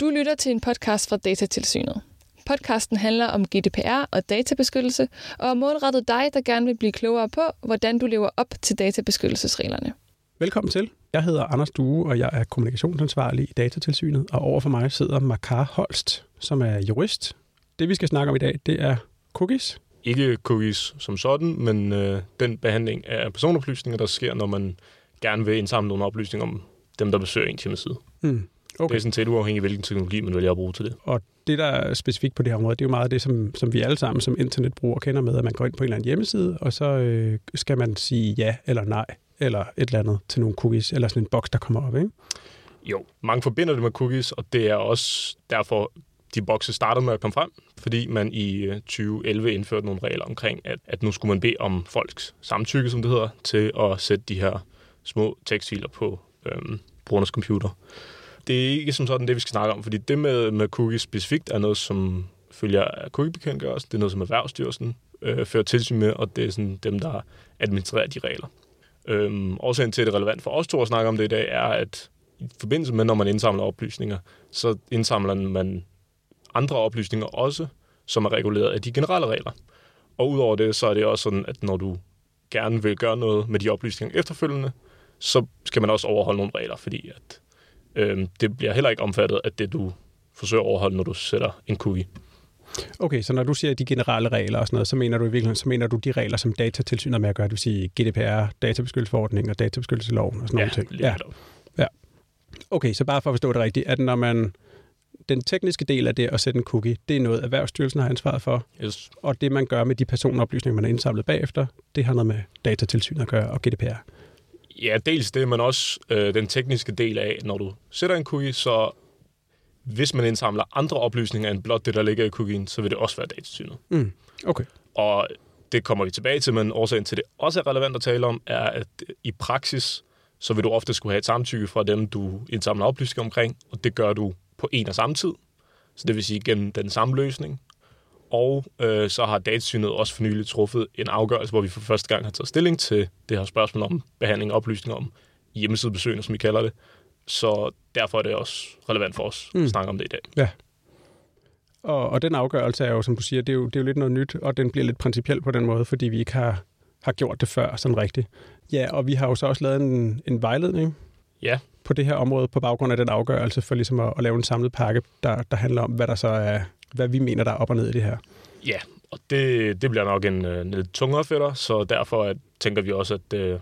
Du lytter til en podcast fra Datatilsynet. Podcasten handler om GDPR og databeskyttelse, og er målrettet dig, der gerne vil blive klogere på, hvordan du lever op til databeskyttelsesreglerne. Velkommen til. Jeg hedder Anders Due, og jeg er kommunikationsansvarlig i Datatilsynet, og over for mig sidder Makar Holst, som er jurist. Det, vi skal snakke om i dag, det er cookies. Ikke cookies som sådan, men øh, den behandling af personoplysninger, der sker, når man gerne vil indsamle nogle oplysninger om dem, der besøger en hjemmeside. Mm. Okay. Det er sådan set uafhængigt, hvilken teknologi man vælger at bruge til det. Og det, der er specifikt på det her område, det er jo meget det, som, som vi alle sammen som internetbrugere kender med, at man går ind på en eller anden hjemmeside, og så øh, skal man sige ja eller nej, eller et eller andet til nogle cookies, eller sådan en boks, der kommer op, ikke? Jo, mange forbinder det med cookies, og det er også derfor, de bokse startede med at komme frem, fordi man i 2011 øh, indførte nogle regler omkring, at, at nu skulle man bede om folks samtykke, som det hedder, til at sætte de her små tekstfiler på øhm, brugernes computer. Det er ikke som sådan det, vi skal snakke om, fordi det med, med cookies specifikt er noget, som følger af cookiebekendtgørelsen. Det er noget, som Erhvervsstyrelsen øh, fører tilsyn med, og det er sådan dem, der administrerer de regler. Øhm, årsagen til, at det er relevant for os to at snakke om det i dag, er, at i forbindelse med, når man indsamler oplysninger, så indsamler man andre oplysninger også, som er reguleret af de generelle regler. Og udover det, så er det også sådan, at når du gerne vil gøre noget med de oplysninger efterfølgende, så skal man også overholde nogle regler, fordi at, øh, det bliver heller ikke omfattet af det, du forsøger at overholde, når du sætter en cookie. Okay, så når du siger de generelle regler og sådan noget, så mener du i virkeligheden, så mener du de regler, som datatilsynet med at gøre, det vil sige GDPR, databeskyttelsesforordning og databeskyttelsesloven og sådan ja, nogle ting. Ja, ja. Okay, så bare for at forstå det rigtigt, at når man den tekniske del af det at sætte en cookie, det er noget, Erhvervsstyrelsen har ansvaret for. Yes. Og det, man gør med de personoplysninger, man har indsamlet bagefter, det har noget med datatilsynet at gøre og GDPR. Ja, dels det, men også øh, den tekniske del af, når du sætter en cookie, så hvis man indsamler andre oplysninger end blot det, der ligger i cookien, så vil det også være datatilsynet. Mm. Okay. Og det kommer vi tilbage til, men årsagen til det også er relevant at tale om, er, at i praksis, så vil du ofte skulle have et samtykke fra dem, du indsamler oplysninger omkring, og det gør du på en og samme tid. Så det vil sige gennem den samme løsning. Og øh, så har datasynet også for nylig truffet en afgørelse, hvor vi for første gang har taget stilling til det her spørgsmål om behandling og oplysning om hjemmesidebesøgende, som vi kalder det. Så derfor er det også relevant for os mm. at snakke om det i dag. Ja. Og, og den afgørelse er jo, som du siger, det er jo, det er jo lidt noget nyt, og den bliver lidt principiel på den måde, fordi vi ikke har, har gjort det før sådan rigtigt. Ja, og vi har jo så også lavet en, en vejledning ja. på det her område på baggrund af den afgørelse, for ligesom at, at lave en samlet pakke, der, der handler om, hvad der så er, hvad vi mener, der er op og ned i det her. Ja, og det, det bliver nok en, en lidt tungere fætter, så derfor at, tænker vi også, at, øh,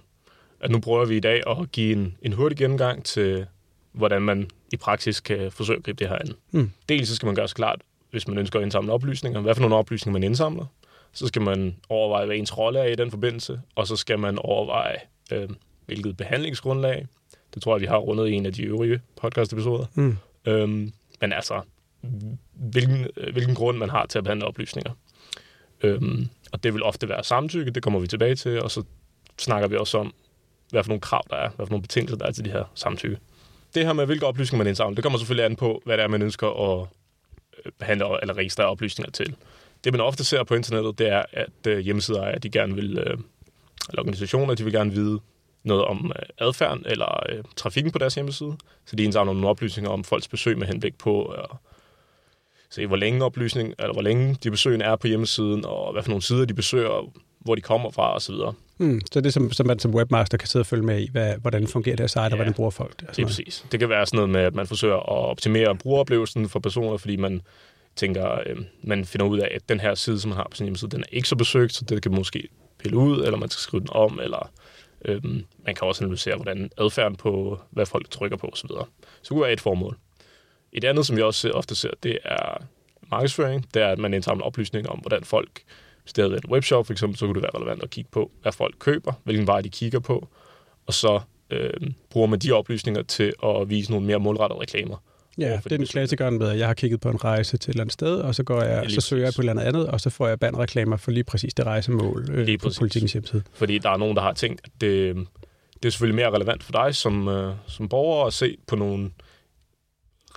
at nu prøver vi i dag at give en, en hurtig gennemgang til, hvordan man i praksis kan forsøge at gribe det her an. Mm. Dels så skal man gøre sig klart, hvis man ønsker at indsamle oplysninger, hvad for nogle oplysninger man indsamler. Så skal man overveje, hvad ens rolle er i den forbindelse, og så skal man overveje, øh, hvilket behandlingsgrundlag. Det tror jeg, vi har rundet i en af de øvrige podcast-episoder. Mm. Øhm, men altså, hvilken, øh, hvilken grund man har til at behandle oplysninger. Øhm, og det vil ofte være samtykke, det kommer vi tilbage til, og så snakker vi også om, hvad for nogle krav der er, hvad for nogle betingelser der er til de her samtykke. Det her med, hvilke oplysninger man indsamler, det kommer selvfølgelig an på, hvad det er, man ønsker at øh, behandle eller registrere oplysninger til. Det, man ofte ser på internettet, det er, at øh, hjemmesider er, at de gerne vil, eller organisationer, de vil gerne vide noget om adfærden eller trafikken på deres hjemmeside. Så de indsamler nogle oplysninger om folks besøg med henblik på at se, hvor længe oplysning, eller hvor længe de besøgende er på hjemmesiden, og hvad for nogle sider de besøger, hvor de kommer fra osv. Mm, så det er som, som man som webmaster kan sidde og følge med i, hvad, hvordan fungerer det site, ja, og hvordan bruger folk det. Det er præcis. Det kan være sådan noget med, at man forsøger at optimere brugeroplevelsen for personer, fordi man tænker, øh, man finder ud af, at den her side, som man har på sin hjemmeside, den er ikke så besøgt, så det kan måske pille ud, eller man skal skrive den om, eller øh, man kan også analysere, hvordan adfærden på, hvad folk trykker på osv. Så det kunne være et formål. Et andet, som jeg også ofte ser, det er markedsføring. Det er, at man indsamler oplysninger om, hvordan folk, hvis det havde været en webshop for eksempel, så kunne det være relevant at kigge på, hvad folk køber, hvilken vej de kigger på, og så øh, bruger man de oplysninger til at vise nogle mere målrettede reklamer. Ja, det er den klassikeren med, at jeg har kigget på en rejse til et eller andet sted, og så, går jeg, så søger jeg på et eller andet, og så får jeg bandreklamer for lige præcis det rejsemål øh, lige på politikens hjemmeside. Fordi der er nogen, der har tænkt, at det, det er selvfølgelig mere relevant for dig som, øh, som borger at se på nogle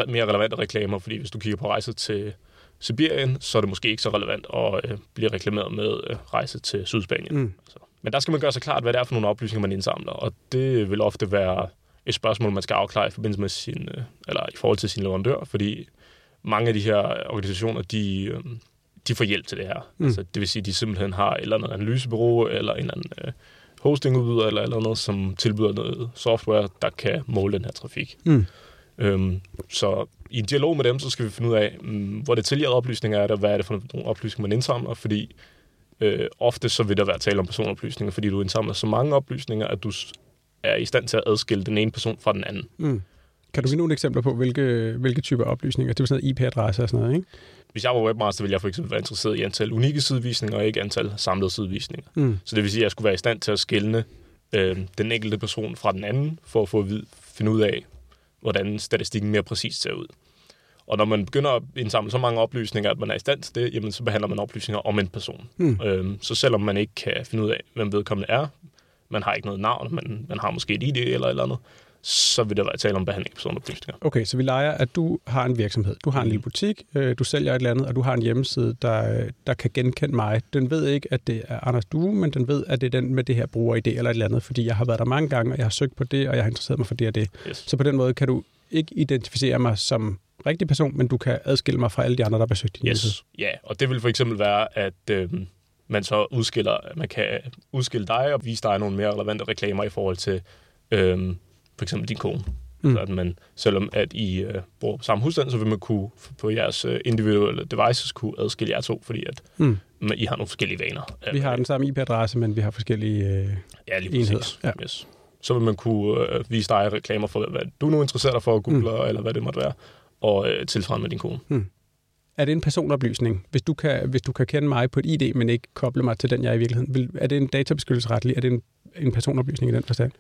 mere relevante reklamer, fordi hvis du kigger på rejser til Sibirien, så er det måske ikke så relevant at øh, blive reklameret med øh, rejse til Sydspanien. Mm. Altså. Men der skal man gøre sig klart, hvad det er for nogle oplysninger, man indsamler, og det vil ofte være et spørgsmål, man skal afklare i forbindelse med sin, øh, eller i forhold til sin leverandør, fordi mange af de her organisationer, de, øh, de får hjælp til det her. Mm. Altså, det vil sige, at de simpelthen har et eller andet analysebureau, eller en eller anden øh, hostingudbyder, eller, eller noget, som tilbyder noget software, der kan måle den her trafik. Mm. Øhm, så i en dialog med dem, så skal vi finde ud af, mm, hvor detaljerede oplysninger er der, hvad er det for nogle oplysninger, man indsamler, fordi øh, ofte så vil der være tale om personoplysninger, fordi du indsamler så mange oplysninger, at du er i stand til at adskille den ene person fra den anden. Mm. Kan du give nogle eksempler på, hvilke, hvilke typer oplysninger? Det er sådan noget IP-adresse og sådan noget, ikke? Hvis jeg var webmaster, ville jeg for eksempel være interesseret i antal unikke sidevisninger, og ikke antal samlede sidevisninger. Mm. Så det vil sige, at jeg skulle være i stand til at skille øh, den enkelte person fra den anden, for at få at vide, finde ud af, hvordan statistikken mere præcist ser ud. Og når man begynder at indsamle så mange oplysninger, at man er i stand til det, jamen så behandler man oplysninger om en person. Mm. Øhm, så selvom man ikke kan finde ud af, hvem vedkommende er, man har ikke noget navn, man, man har måske et ID eller et eller andet, så vil der være tale om behandling af personoplysninger. Okay, så vi leger, at du har en virksomhed. Du har en Mm. lille butik, øh, du sælger et eller andet, og du har en hjemmeside, der, der kan genkende mig. Den ved ikke, at det er Anders Due, men den ved, at det er den med det her bruger-ID eller et eller andet, fordi jeg har været der mange gange, og jeg har søgt på det, og jeg har interesseret mig for det og det. Yes. Så på den måde kan du ikke identificere mig som rigtig person, men du kan adskille mig fra alle de andre, der har besøgt din hjemmeside. Yes. Ja, og det vil for eksempel være, at øhm, man så udskiller, man kan udskille dig og vise dig nogle mere relevante reklamer i forhold til øhm, for eksempel din kone. Mm. Mm. Så at man, selvom at I øh, bor på samme husstand, så vil man kunne på jeres øh, individuelle devices kunne adskille jer to, fordi at Mm. man, I har nogle forskellige vaner. Vi har den samme IP-adresse, men vi har forskellige... Øh... ja, lige enheder. præcis. Ja. Yes. Så vil man kunne øh, vise dig reklamer for, hvad du nu interesserer dig for at google, mm. eller hvad det måtte være, og øh, tilsvarende med din kone. Er det en personoplysning? Hvis du, kan, hvis du kan kende mig på et ID, men ikke koble mig til den, jeg er i virkeligheden, vil, er det en databeskyttelsesretlig? Er det en, en personoplysning i den forstand?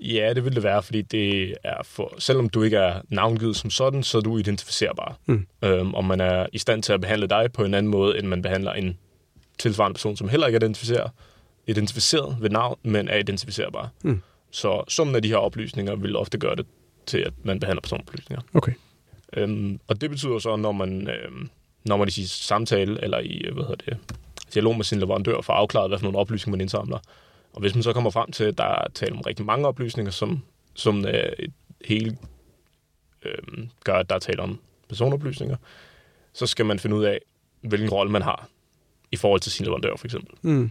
Ja, det vil det være, fordi det er for, selvom du ikke er navngivet som sådan, så er du identificerbar. Mm. Øhm, og man er i stand til at behandle dig på en anden måde, end man behandler en tilsvarende person, som heller ikke er identificeret, identificeret ved navn, men er identificerbar. Mm. Så summen af de her oplysninger vil ofte gøre det til, at man behandler personoplysninger. Okay. Øhm, og det betyder så, når man, øhm, når man i sin samtale eller i hvad hedder det, dialog med sin leverandør får afklaret, hvad for nogle oplysninger man indsamler. Og hvis man så kommer frem til, at der er tale om rigtig mange oplysninger, som, som øh, et hele øhm, gør, at der er tale om personoplysninger, så skal man finde ud af, hvilken rolle man har i forhold til sin leverandør, for eksempel. Mm.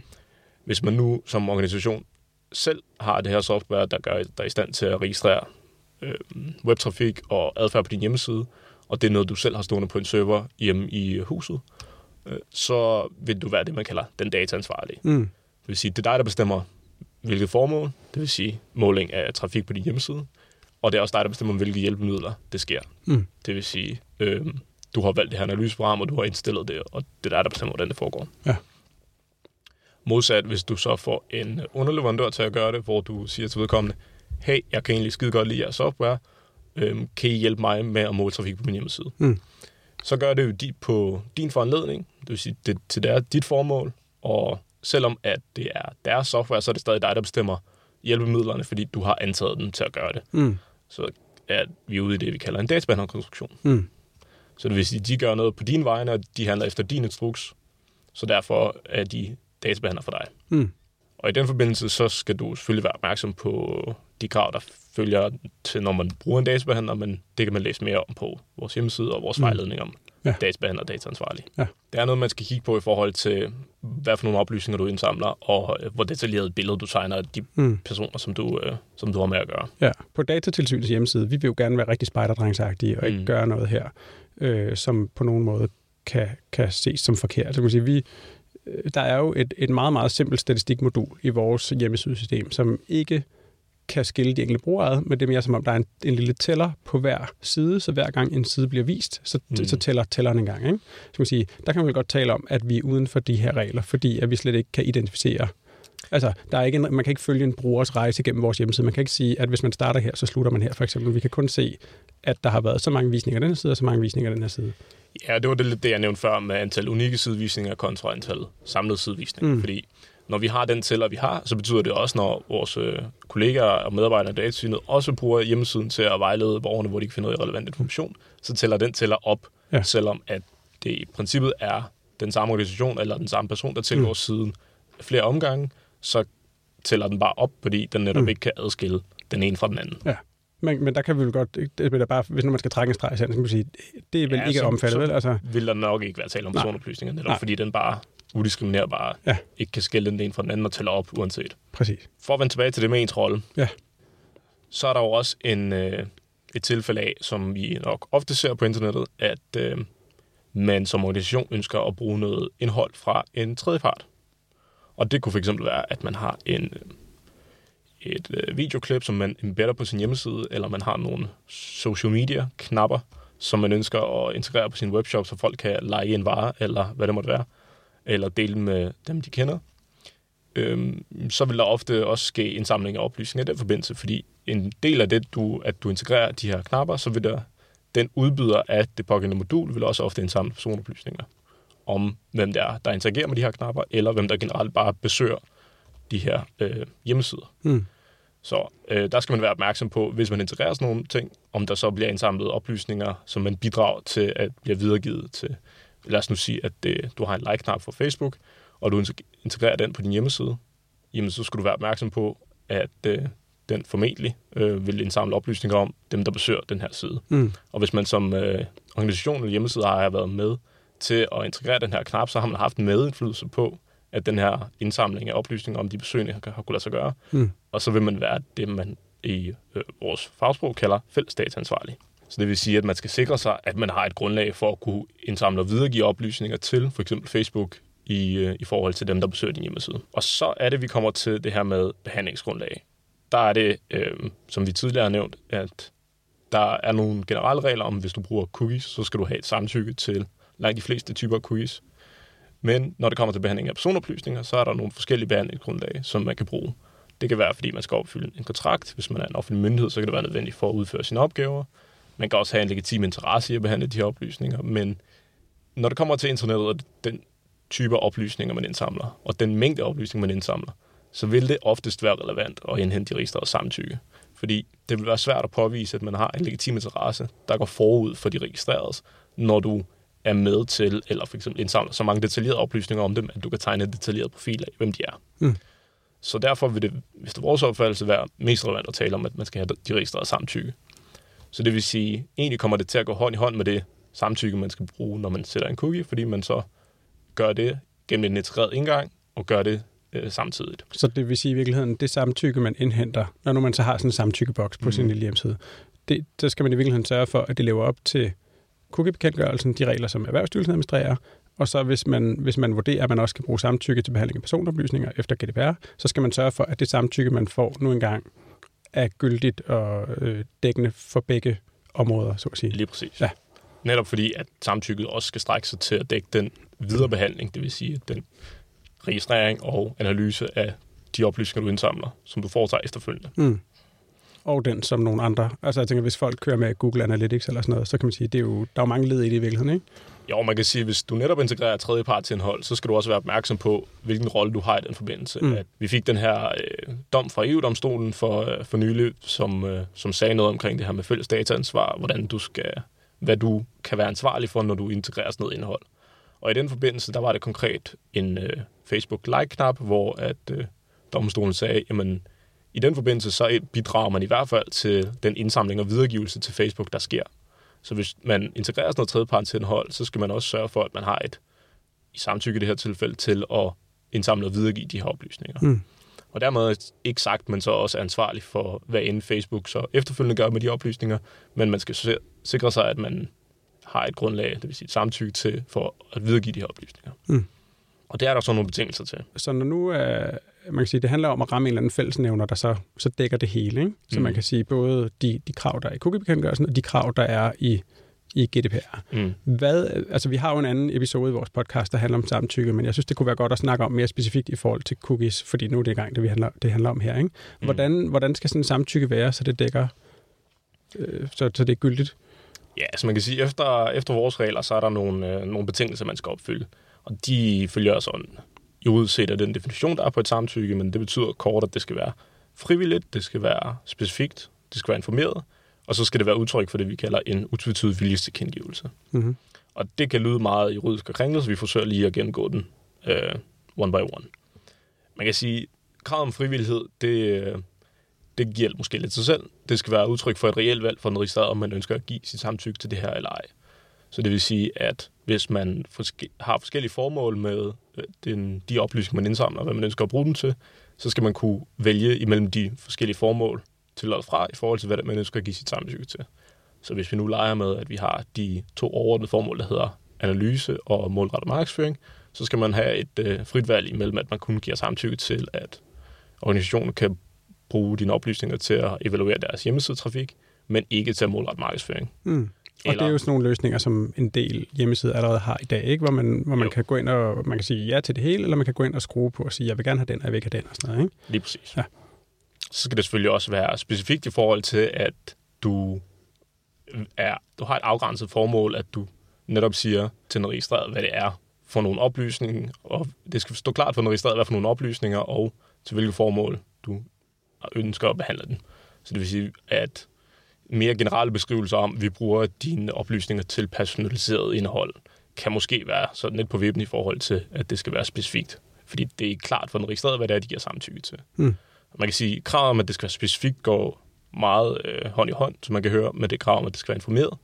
Hvis man nu som organisation selv har det her software, der gør dig i stand til at registrere øh, webtrafik og adfærd på din hjemmeside, og det er noget, du selv har stående på en server hjemme i huset, øh, så vil du være det, man kalder den dataansvarlige. Mm. Det vil sige, det er dig, der bestemmer, hvilket formål, det vil sige måling af trafik på din hjemmeside, og det er også dig, der bestemmer, hvilke hjælpemidler det sker. Mm. Det vil sige, øh, du har valgt det her analyseprogram, og du har indstillet det, og det er dig, der bestemmer, hvordan det foregår. Ja. Modsat, hvis du så får en underleverandør til at gøre det, hvor du siger til vedkommende, hey, jeg kan egentlig skide godt lide jeres software, øhm, kan I hjælpe mig med at måle trafik på min hjemmeside? Mm. Så gør det jo di- på din foranledning, det vil sige, det, til det er dit formål, og selvom at det er deres software, så er det stadig dig, der bestemmer hjælpemidlerne, fordi du har antaget dem til at gøre det. Mm. Så er vi ude i det, vi kalder en databehandlerkonstruktion. Mm. Så det vil sige, at de gør noget på din vegne, og de handler efter din instruks, så derfor er de databehandler for dig. Mm. Og i den forbindelse, så skal du selvfølgelig være opmærksom på de krav, der følger til, når man bruger en databehandler, men det kan man læse mere om på vores hjemmeside og vores Mm. vejledning om Ja. databehandler og dataansvarlig. Ja. Det er noget, man skal kigge på i forhold til, hvad for nogle oplysninger du indsamler, og øh, hvor detaljeret billede du tegner af de Mm. personer, som du, øh, som du har med at gøre. Ja, på Datatilsynets hjemmeside, vi vil jo gerne være rigtig spejderdrengsagtige og ikke Mm. gøre noget her, øh, som på nogen måde kan, kan ses som forkert. Så kan man sige, vi, øh, der er jo et, et meget, meget simpelt statistikmodul i vores hjemmesidesystem, som ikke kan skille de enkelte brugere ad, men det er mere som om, der er en, en lille tæller på hver side, så hver gang en side bliver vist, så, mm. Så tæller tælleren en gang. Ikke? Så man sige, der kan man vel godt tale om, at vi er uden for de her regler, fordi at vi slet ikke kan identificere Altså, der er ikke en, man kan ikke følge en brugers rejse gennem vores hjemmeside. Man kan ikke sige, at hvis man starter her, så slutter man her, for eksempel. Vi kan kun se, at der har været så mange visninger af den her side, og så mange visninger af den her side. Ja, det var det, det, jeg nævnte før med antal unikke sidevisninger kontra antal samlede sidevisninger. Mm. Fordi når vi har den tæller, vi har, så betyder det også, når vores øh, kollegaer og medarbejdere i datasynet også bruger hjemmesiden til at vejlede borgerne, hvor de kan finde af relevant information, så tæller den tæller op, Ja. ja. selvom at det i princippet er den samme organisation eller den samme person, der tilgår mm. siden flere omgange, så tæller den bare op, fordi den netop Mm. ikke kan adskille den ene fra den anden. Men, men der kan vi vel godt, det bliver bare, hvis man skal trække en streg i sandet, så kan man sige, det er vel Ja, ja, ikke så- omfattet, så- vel? Altså, Vil der nok ikke være tale om personoplysninger, netop Nej. fordi den bare udiskriminerbar Ja. ikke kan skille den ene fra den anden og tælle op uanset. præcis. For at vende tilbage til det med ens rolle, Ja. så er der jo også en, øh, et tilfælde af, som vi nok ofte ser på internettet, at øh, man som organisation ønsker at bruge noget indhold fra en tredjepart. Og det kunne fx være, at man har en, øh, et øh, videoklip, som man embedder på sin hjemmeside, eller man har nogle social media knapper, som man ønsker at integrere på sin webshop, så folk kan lege en vare, eller hvad det måtte være, eller dele med dem, de kender øhm, så vil der ofte også ske indsamling af oplysninger i den forbindelse, fordi en del af det, du, at du integrerer de her knapper, så vil der, den udbyder af det pågældende modul, vil også ofte indsamle personoplysninger om, hvem det er, der interagerer med de her knapper, eller hvem der generelt bare besøger de her øh, hjemmesider. Mm. Så øh, der skal man være opmærksom på, hvis man integrerer sådan nogle ting, om der så bliver indsamlet oplysninger, som man bidrager til at bliver videregivet til. Lad os nu sige, at det, du har en like-knap for Facebook, og du integ- integrerer den på din hjemmeside, jamen så skal du være opmærksom på, at øh, den formentlig øh, vil indsamle oplysninger om dem, der besøger den her side. Mm. Og hvis man som øh, organisation eller hjemmeside har været med til at integrere den her knap, så har man haft en medindflydelse på, at den her indsamling af oplysninger om de besøgende har, har kunnet lade sig gøre. Mm. Og så vil man være det, man i øh, vores fagsprog kalder fælles dataansvarlig. Så det vil sige, at man skal sikre sig, at man har et grundlag for at kunne indsamle og videregive oplysninger til for eksempel Facebook i, øh, i forhold til dem, der besøger din hjemmeside. Og så er det, vi kommer til det her med behandlingsgrundlag. Der er det, øh, som vi tidligere har nævnt, at der er nogle generelle regler om, hvis du bruger cookies, så skal du have et samtykke til langt de fleste typer af cookies. Men når det kommer til behandling af personoplysninger, så er der nogle forskellige behandlingsgrundlag, som man kan bruge. Det kan være, fordi man skal opfylde en kontrakt. Hvis man er en offentlig myndighed, så kan det være nødvendigt for at udføre sine opgaver. Man kan også have en legitim interesse i at behandle de her oplysninger. Men når det kommer til internettet og den type af oplysninger, man indsamler, og den mængde oplysninger, man indsamler, så vil det oftest være relevant at indhente de registrerede samtykke. Fordi det vil være svært at påvise, at man har en legitim interesse, der går forud for de registrerede, når du er med til, eller for eksempel indsamler så mange detaljerede oplysninger om dem, at du kan tegne en detaljeret profil af, hvem de er. Mm. Så derfor vil det, hvis det vores opfattelse, være mest relevant at tale om, at man skal have de registrerede samtykke. Så det vil sige, egentlig kommer det til at gå hånd i hånd med det samtykke, man skal bruge, når man sætter en cookie, fordi man så gør det gennem en integreret indgang, og gør det øh, samtidigt. Så det vil sige i virkeligheden, det samtykke, man indhenter, når nu man så har sådan en samtykkeboks på mm. sin lille hjemmeside, det, så skal man i virkeligheden sørge for, at det lever op til cookiebekendtgørelsen, de regler, som Erhvervsstyrelsen administrerer, og så hvis man, hvis man vurderer, at man også skal bruge samtykke til behandling af personoplysninger efter GDPR, så skal man sørge for, at det samtykke, man får nu engang, er gyldigt og øh, dækkende for begge områder, så at sige. Lige præcis. Ja. Netop fordi, at samtykket også skal strække sig til at dække den videre behandling, det vil sige den registrering og analyse af de oplysninger, du indsamler, som du foretager efterfølgende. Mm. Og den som nogle andre. Altså jeg tænker, hvis folk kører med Google Analytics eller sådan noget, så kan man sige, det er jo, der er jo mange led i det i virkeligheden, ikke? Jo, man kan sige, at hvis du netop integrerer tredjepartsindhold, så skal du også være opmærksom på, hvilken rolle du har i den forbindelse. Mm. At vi fik den her øh, dom fra EU-domstolen for, øh, for nylig, som, øh, som sagde noget omkring det her med fælles dataansvar, hvordan du skal, hvad du kan være ansvarlig for, når du integrerer sådan noget indhold. Og i den forbindelse, der var det konkret en øh, Facebook like-knap, hvor at øh, domstolen sagde, jamen i den forbindelse, så bidrager man i hvert fald til den indsamling og videregivelse til Facebook, der sker. Så hvis man integrerer sådan noget tredjepartsindhold, så skal man også sørge for, at man har et i samtykke i det her tilfælde til at indsamle og videregive de her oplysninger. Mm. Og dermed ikke sagt, men så også er ansvarlig for, hvad end Facebook så efterfølgende gør med de oplysninger, men man skal sikre sig, at man har et grundlag, det vil sige et samtykke til, for at videregive de her oplysninger. Mm. Og det er der så nogle betingelser til. Så når nu er, man kan sige, det handler om at ramme en eller anden fællesnævner, der så, så dækker det hele, ikke? Så Mm. man kan sige både de, de krav, der er i cookiebekendtgørelsen, og de krav, der er i, i GDPR. Mm. Hvad, altså vi har jo en anden episode i vores podcast, der handler om samtykke, men jeg synes, det kunne være godt at snakke om mere specifikt i forhold til cookies, fordi nu er det i gang, det, vi handler, det handler om her. Ikke? Hvordan, hvordan skal sådan en samtykke være, så det dækker, øh, så, så det er gyldigt? Ja, så man kan sige, efter, efter vores regler, så er der nogle, øh, nogle betingelser, man skal opfylde. Og de følger sådan juridisk set af den definition, der er på et samtykke, men det betyder kort, at det skal være frivilligt, det skal være specifikt, det skal være informeret, og så skal det være udtryk for det, vi kalder en utvetydig viljestilkendegivelse. Mm-hmm. Og det kan lyde meget juridisk og kringlet, så vi forsøger lige at gennemgå den øh, one by one. Man kan sige, kravet om frivillighed, det, øh, det giver måske lidt sig selv. Det skal være udtryk for et reelt valg for en registreret, om man ønsker at give sit samtykke til det her eller ej. Så det vil sige, at hvis man har forskellige formål med øh, den, de oplysninger, man indsamler, og hvad man ønsker at bruge dem til, så skal man kunne vælge imellem de forskellige formål til og fra i forhold til, hvad man ønsker at give sit samtykke til. Så hvis vi nu leger med, at vi har de to overordnede formål, der hedder analyse og målrettet markedsføring, så skal man have et øh, frit valg imellem, at man kun giver samtykke til, at organisationen kan bruge dine oplysninger til at evaluere deres hjemmesidetrafik, men ikke til at målrette markedsføring. Mm. Og det er jo sådan nogle løsninger, som en del hjemmesider allerede har i dag, ikke? hvor man, hvor man kan gå ind og man kan sige ja til det hele, eller man kan gå ind og skrue på og sige, jeg vil gerne have den, og jeg vil ikke have den, og sådan noget. Ikke? Lige præcis. Ja. Så skal det selvfølgelig også være specifikt i forhold til, at du, er, du har et afgrænset formål, at du netop siger til en registreret, hvad det er for nogle oplysninger, og det skal stå klart for en registreret, hvad for nogle oplysninger, og til hvilket formål du ønsker at behandle den. Så det vil sige, at mere generelle beskrivelser om, at vi bruger dine oplysninger til personaliseret indhold, kan måske være sådan lidt på vippen i forhold til, at det skal være specifikt. Fordi det er klart for den registrerede, hvad det er, de giver samtykke til. Mm. Man kan sige, at kravet om, at det skal være specifikt, går meget øh, hånd i hånd, så man kan høre med det krav om, at det skal være informeret.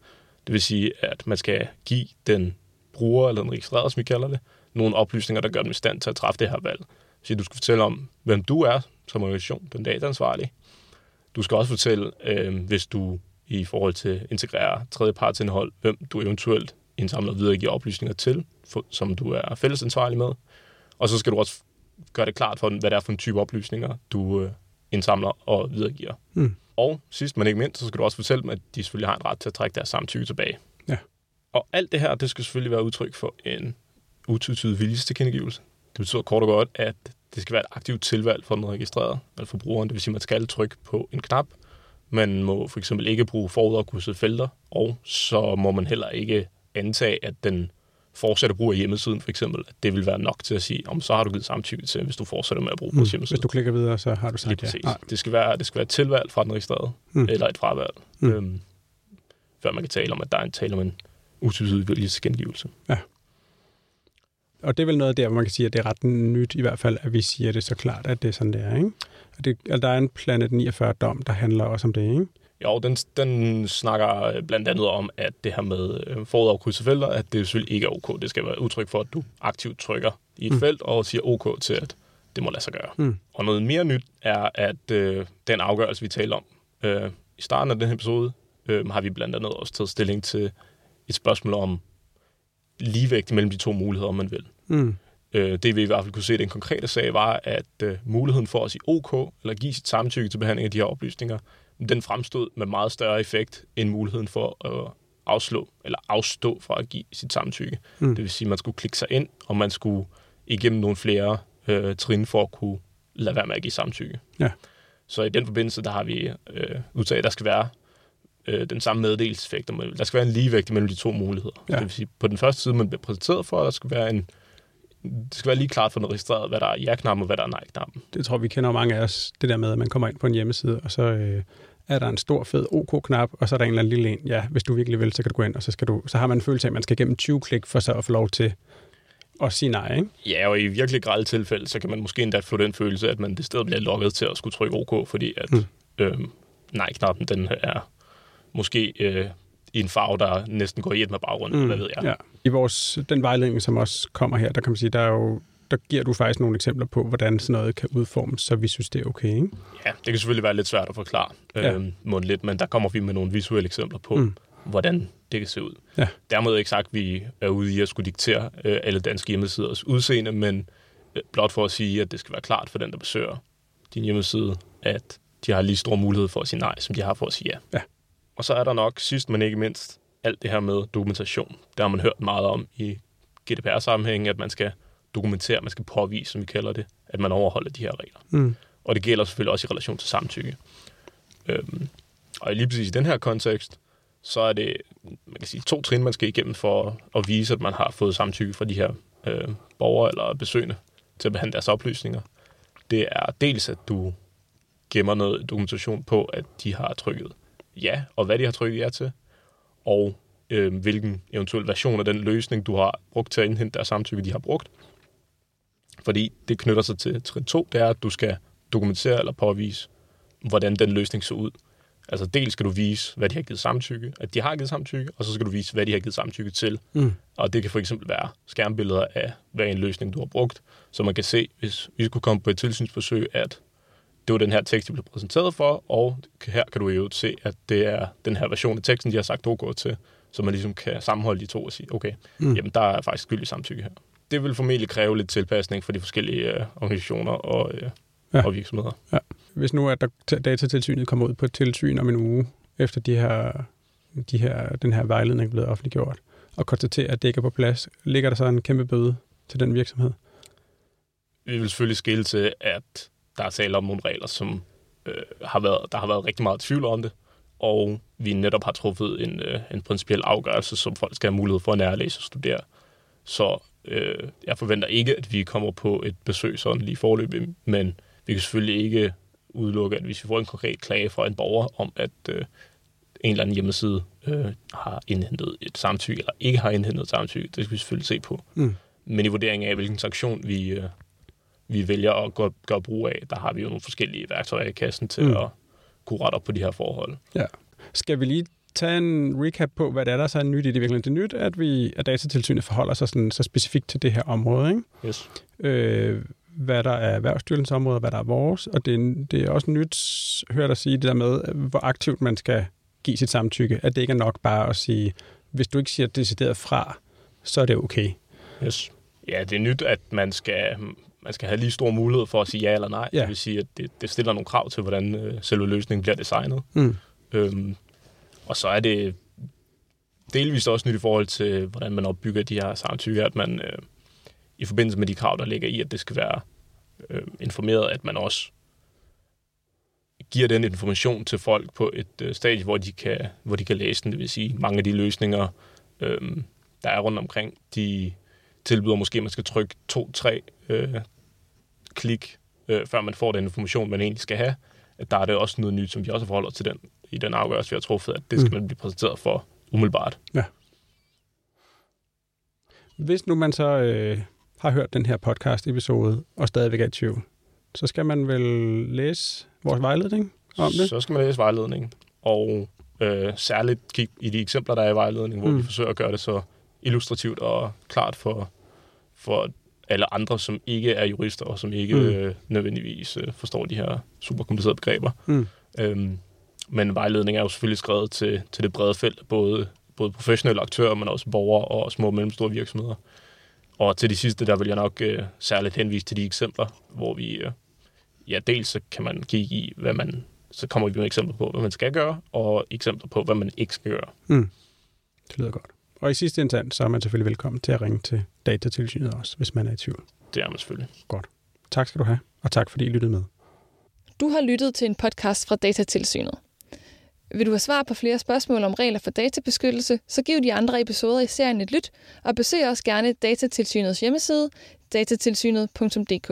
Det vil sige, at man skal give den bruger, eller den registrerede, som vi kalder det, nogle oplysninger, der gør dem i stand til at træffe det her valg. Så du skal fortælle om, hvem du er som organisation, den dataansvarlige. Du skal også fortælle, øh, hvis du i forhold til at integrere tredjepartsindhold, hvem du eventuelt indsamler og videregiver oplysninger til, for, som du er fællesansvarlig med. Og så skal du også gøre det klart for, hvad det er for en type oplysninger, du øh, indsamler og videregiver. Mm. Og sidst men ikke mindst, så skal du også fortælle dem, at de selvfølgelig har en ret til at trække deres samtykke tilbage. Ja. Og alt det her, det skal selvfølgelig være udtryk for en utvetydig viljestilkendegivelse. Det betyder kort og godt, at det skal være et aktivt tilvalg for den registrerede, eller for brugeren. Det vil sige, at man skal trykke på en knap. Man må for eksempel ikke bruge forudafkrydsede felter, og så må man heller ikke antage, at den fortsætter brug af hjemmesiden, for eksempel, at det vil være nok til at sige, om så har du givet samtykke til, hvis du fortsætter med at bruge mm. vores hjemmeside. Hvis du klikker videre, så har du sagt Lige. Ja. Det, skal være, det skal være et tilvalg fra den registrerede, mm. eller et fravalg, mm. øhm, før man kan tale om, at der er en tale om en utvetydig viljesgengivelse. Ja. Og det er vel noget der, hvor man kan sige, at det er ret nyt i hvert fald, at vi siger det så klart, at det er sådan, det er, ikke? Og det, altså, der er en Planet 49-dom, der handler også om det, ikke? Jo, den, den snakker blandt andet om, at det her med øh, forudafkrydset felter, at det selvfølgelig ikke er ok. Det skal være udtryk for, at du aktivt trykker i et mm. felt og siger ok til, at det må lade sig gøre. Mm. Og noget mere nyt er, at øh, den afgørelse, vi taler om øh, i starten af den her episode, øh, har vi blandt andet også taget stilling til et spørgsmål om ligevægt mellem de to muligheder, om man vil. Mm. Øh, det vi i hvert fald kunne se i den konkrete sag, var, at øh, muligheden for at sige OK, eller give sit samtykke til behandling af de her oplysninger, den fremstod med meget større effekt end muligheden for at afslå eller afstå fra at give sit samtykke. Mm. Det vil sige, at man skulle klikke sig ind, og man skulle igennem nogle flere øh, trin for at kunne lade være med at give samtykke. Ja. Så i den forbindelse, der har vi øh, udtaget, at der skal være øh, den samme meddelelseseffekt. Der skal være en ligevægt mellem de to muligheder. Ja. Det vil sige, på den første side, man bliver præsenteret for, der skal være en det skal være lige klart for den registreret, hvad der er ja-knappen og hvad der er nej-knappen. Det tror vi kender mange af os, det der med, at man kommer ind på en hjemmeside, og så øh, er der en stor, fed OK-knap, OK og så er der en eller anden lille en, ja, hvis du virkelig vil, så kan du gå ind, og så, skal du, så har man en følelse af, at man skal igennem 20 klik for så at få lov til at sige nej, ikke? Ja, og i virkelig grælde tilfælde, så kan man måske endda få den følelse, at man det sted bliver lukket til at skulle trykke OK, fordi at mm. øh, nej-knappen, den er måske øh, i en farve, der næsten går i et med baggrunden, mm. hvad ved jeg. Ja. I vores, den vejledning, som også kommer her, der kan man sige, der er jo der giver du faktisk nogle eksempler på, hvordan sådan noget kan udformes, så vi synes, det er okay, ikke? Ja, det kan selvfølgelig være lidt svært at forklare ja. øh, mundligt, men der kommer vi med nogle visuelle eksempler på, mm. hvordan det kan se ud. Ja. Dermed ikke sagt, at vi er ude i at skulle diktere øh, alle danske hjemmesiders udseende, men øh, blot for at sige, at det skal være klart for den, der besøger din hjemmeside, at de har lige stor mulighed for at sige nej, som de har for at sige ja. ja. Og så er der nok, sidst men ikke mindst, alt det her med dokumentation. Der har man hørt meget om i GDPR-sammenhæng, at man skal dokumentere, man skal påvise, som vi kalder det, at man overholder de her regler. Mm. Og det gælder selvfølgelig også i relation til samtykke. Øhm, og lige præcis i den her kontekst, så er det man kan sige, to trin, man skal igennem for at vise, at man har fået samtykke fra de her øh, borgere eller besøgende til at behandle deres oplysninger. Det er dels, at du gemmer noget dokumentation på, at de har trykket ja, og hvad de har trykket ja til, og øh, hvilken eventuel version af den løsning, du har brugt til at indhente deres samtykke, de har brugt. Fordi det knytter sig til trin 2, det er, at du skal dokumentere eller påvise hvordan den løsning så ud. Altså dels skal du vise, hvad de har givet samtykke, at de har givet samtykke, og så skal du vise, hvad de har givet samtykke til. Mm. Og det kan for eksempel være skærmbilleder af, hvad en løsning du har brugt, så man kan se, hvis vi skulle komme på et tilsynsforsøg, at det var den her tekst, de blev præsenteret for, og her kan du jo se, at det er den her version af teksten, de har sagt OK til, så man ligesom kan sammenholde de to og sige, okay, mm. jamen der er faktisk skyldig samtykke her. Det vil formentlig kræve lidt tilpasning for de forskellige øh, organisationer og, øh, ja. og virksomheder. Ja. Hvis nu at der datatilsynet kommer ud på et tilsyn om en uge, efter de her, de her, den her vejledning er blevet offentliggjort, og konstaterer, at det ikke er på plads, ligger der så en kæmpe bøde til den virksomhed? Vi vil selvfølgelig skille til, at der er tale om nogle regler, som øh, har været, der har været rigtig meget tvivl om det, og vi netop har truffet en, øh, en principiel afgørelse, som folk skal have mulighed for at nærlæse og studere. Så øh, jeg forventer ikke, at vi kommer på et besøg sådan lige forløb, men vi kan selvfølgelig ikke udelukke, at hvis vi får en konkret klage fra en borger om, at øh, en eller anden hjemmeside øh, har indhentet et samtykke, eller ikke har indhentet et samtykke, det skal vi selvfølgelig se på. Mm. Men i vurderingen af, hvilken sanktion vi, øh, vi vælger at gøre, gøre brug af, der har vi jo nogle forskellige værktøjer i kassen til mm. at kunne rette op på de her forhold. Ja. Skal vi lige tage en recap på, hvad det er, der så er nyt i det virkelig? Det er nyt, at, vi, at datatilsynet forholder sig sådan, så specifikt til det her område, ikke? Yes. Øh, hvad der er erhvervsstyrelsens område, og hvad der er vores. Og det er, det er også nyt, hører dig sige det der med, hvor aktivt man skal give sit samtykke. At det ikke er nok bare at sige, hvis du ikke siger decideret fra, så er det okay. Yes. Ja, det er nyt, at man skal, man skal have lige stor mulighed for at sige ja eller nej. Ja. Det vil sige, at det, det stiller nogle krav til, hvordan øh, selve løsningen bliver designet. Mm. Øhm, og så er det delvist også nyt i forhold til, hvordan man opbygger de her samtykker, at man øh, i forbindelse med de krav, der ligger i, at det skal være øh, informeret, at man også giver den information til folk på et øh, stadie, hvor de, kan, hvor de kan læse den. Det vil sige, mange af de løsninger, øh, der er rundt omkring, de tilbyder måske, at man skal trykke to-tre øh, klik, øh, før man får den information, man egentlig skal have. At der er det også noget nyt, som vi også forholder til den, i den afgørelse, vi har truffet, at det skal mm. man blive præsenteret for umiddelbart. Ja. Hvis nu man så øh, har hørt den her podcast-episode og stadigvæk er i tvivl, så skal man vel læse vores vejledning om det? Så skal man læse vejledningen, og øh, særligt kigge i de eksempler, der er i vejledningen, hvor mm. vi forsøger at gøre det så illustrativt og klart for, for alle andre, som ikke er jurister, og som ikke mm. øh, nødvendigvis øh, forstår de her super komplicerede begreber. Mm. Øhm, men vejledning er jo selvfølgelig skrevet til, til det brede felt, både, både professionelle aktører, men også borgere og små og mellemstore virksomheder. Og til de sidste, der vil jeg nok øh, særligt henvise til de eksempler, hvor vi, øh, ja, dels så kan man kigge i, hvad man, så kommer vi med eksempler på, hvad man skal gøre, og eksempler på, hvad man ikke skal gøre. Mm. Det lyder godt. Og i sidste instans, så er man selvfølgelig velkommen til at ringe til datatilsynet også, hvis man er i tvivl. Det er man selvfølgelig. Godt. Tak skal du have, og tak fordi I lyttede med. Du har lyttet til en podcast fra Datatilsynet. Vil du have svar på flere spørgsmål om regler for databeskyttelse, så giv de andre episoder i serien et lyt, og besøg også gerne Datatilsynets hjemmeside, datatilsynet.dk.